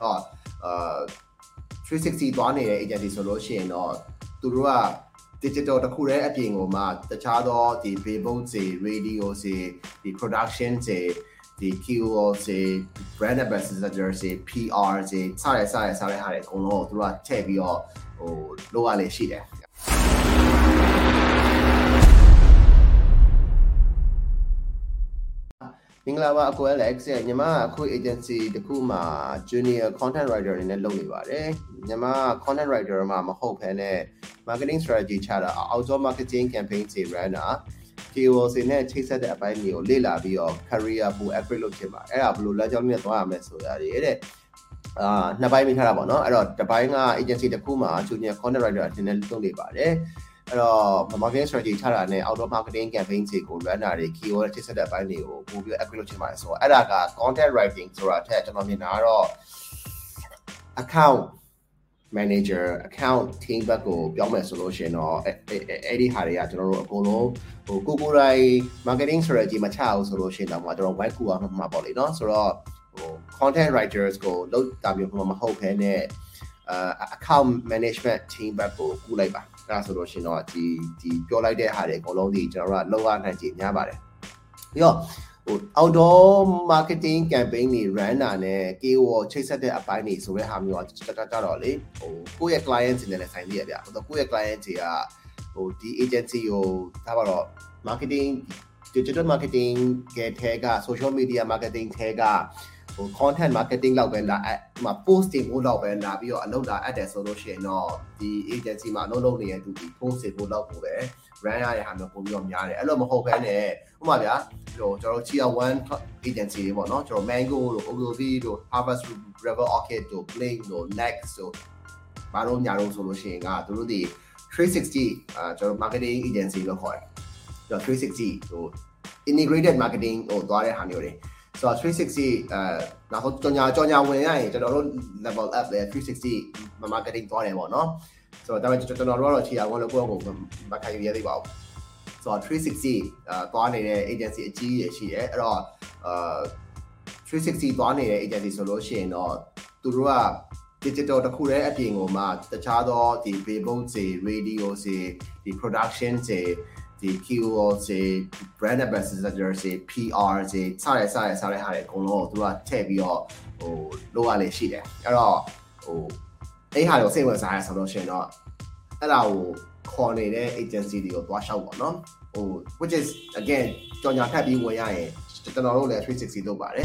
ဟောအာ360သွားနေတဲ့ agency ဆိုလို့ရှိရင်တော့သူတို့က digital တစ်ခုတည်းအပြင်ကိုမှတခြားသောဒီ billboard တွေ radio တွေဒီ production တွေဒီ KOL တွေ brand ambassador တွေ PR တွေစရဲစရဲစရဲဟာတွေအကုန်လုံးကိုသူတို့ကထည့်ပြီးတော့ဟိုလုပ်ရလေရှိတယ် မင်္ဂလာပါအကို Alex ရဲ့ညီမအခု agency တခုမှာ junior content writer အနေနဲ့လုပ်နေပါတယ်ညီမ content writer မှာမဟုတ်ဘဲနဲ့ marketing strategy ချတာ outdoor marketing campaign တွေ run တာ KOL တွေနဲ့ချိတ်ဆက်တဲ့အပိုင်းမျိုးလေ့လာပြီးတော့ career ပို upgrade လုပ်ချင်ပါအဲ့ဒါဘယ်လိုလမ်းကြောင်းနဲ့သွားရမလဲဆိုတာတွေတဲ့အာနှစ်ပိုင်းမိထားတာပေါ့နော်အဲ့တော့တစ်ပိုင်းက agency တစ်ခုမှာ junior content writer အနေနဲ့လုပ်နေပါတယ် အဲ့တော့ marketing strategy ချတာနဲ့ outdoor marketing campaign တွေကို run တာတွေ keyword တစ်ဆက်တဲ့အပိုင်းတွေကိုပို့ပြီး upgrade လုပ်ချင်ပါတယ်ဆိုတော့အဲ့ဒါက content writing ဆိုတာထက်ကျွန်တော်မြင်တာကတော့ account manager account team ဘက်ကိုပြောင်းမယ်ဆိုလို့ရှိရင်တော့အဲ့ဒီဟာတွေကကျွန်တော်တို့အကုန်လုံးဟိုကိုကိုတိုင်း marketing strategy မချအောင်ဆိုလို့ရှိရင်တော့ကျွန်တော် web ကူအောင်မှာပေါ့လေနော်ဆိုတော့ဟို content writers ကိုလောက်တာမျိုးမဟုတ်ဘဲနဲ့ account management team ဘက်ကိုကူလိုက်ပါအဲ့ဒါဆိုလို့ရှိရင်တော့ဒီဒီပြောလိုက်တဲ့ဟာတွေအကုန်လုံးဒီကျွန်တော်တို့ကလောက်ရနိုင်ကြများပါတယ်ပြီးတော့ဟို outdoor marketing campaign တွေ run တာနဲ့ KOL ချိတ်ဆက်တဲ့အပိုင်းတွေဆိုတဲ့ဟာမျိုးကတတတော့လေဟိုကိုယ့်ရဲ့ client တွေနဲ့ဆိုင်သေးရဗျဟိုကိုယ့်ရဲ့ client တွေကဟိုဒီ agency ကိုဒါပါတော့ marketing digital marketing ကထဲက social media marketing ထဲက ဟို content marketing လောက်ပဲလာအဲ့မှာ posting ဖို့လောက်ပဲလာပြီးတော့အလုပ်လာအပ်တယ်ဆိုလို့ရှိရင်တော့ဒီ agency မှာအလုပ်လုပ်နေတဲ့သူဒီ posting ဖို့လောက်ကိုပဲ run ရတဲ့ဟာမျိုးပုံပြီးတော့များတယ်အဲ့လိုမဟုတ်ဘဲနဲ့ဥပမာဗျာဟိုကျွန်တော်တို့ tier 1 agency တွေပေါ့နော်ကျွန်တော် mango တို့ ogilvy တို့ harvest river orchid တို့ blink တို့ next တို့ဘာလို့ညာတော့ဆိုလို့ရှိရင်ကသူတို့ဒီ360အာကျွန်တော် marketing agency လို့ခေါ်တယ်ကျွန်တော်360ဟို integrated marketing ဟိုသွားတဲ့ဟာမျိုးတွေ ဆိုတော့360အဲနောက်ဆုံးကြောင်ညာကြောင်ညာဝင်ရရင်ကျွန်တော်တို့ level up လေ360 marketing သွားတယ်ပေါ့နော်ဆိုတော့ဒါပေမဲ့ကျွန်တော်တို့ကတော့ tier 1လို့ကိုယ့်ကိုမခံယူရသေးပါဘူးဆိုတော့360အာသွားနေတဲ့ agency အကြီးကြီးရှိတယ်အဲ့တော့အာ360သွားနေတဲ့ agency ဆိုလို့ရှိရင်တော့သူတို့က digital တခုတည်းအပြင်ကိုမှတခြားသောဒီ billboard တွေ radio တွေဒီ production တွေ ဒီ KOL တွေ brand ambassador တွေ PR တွေစရဲစရဲစရဲဟာတွေအကုန်လုံးကိုသူကထည့်ပြီးတော့ဟိုလုပ်ရလေရှိတယ်အဲ့တော့ဟိုအဲ့ဟာကိုစိတ်ဝင်စားရဆိုလို့ရှိရင်တော့အဲ့ဒါကိုခေါ်နေတဲ့ agency တွေကိုသွားရှောက်ပါနော်ဟို which is again ကြော်ညာထပ်ပြီးဝင်ရရင်ကျွန်တော်တို့လည်း360လုပ်ပါတယ်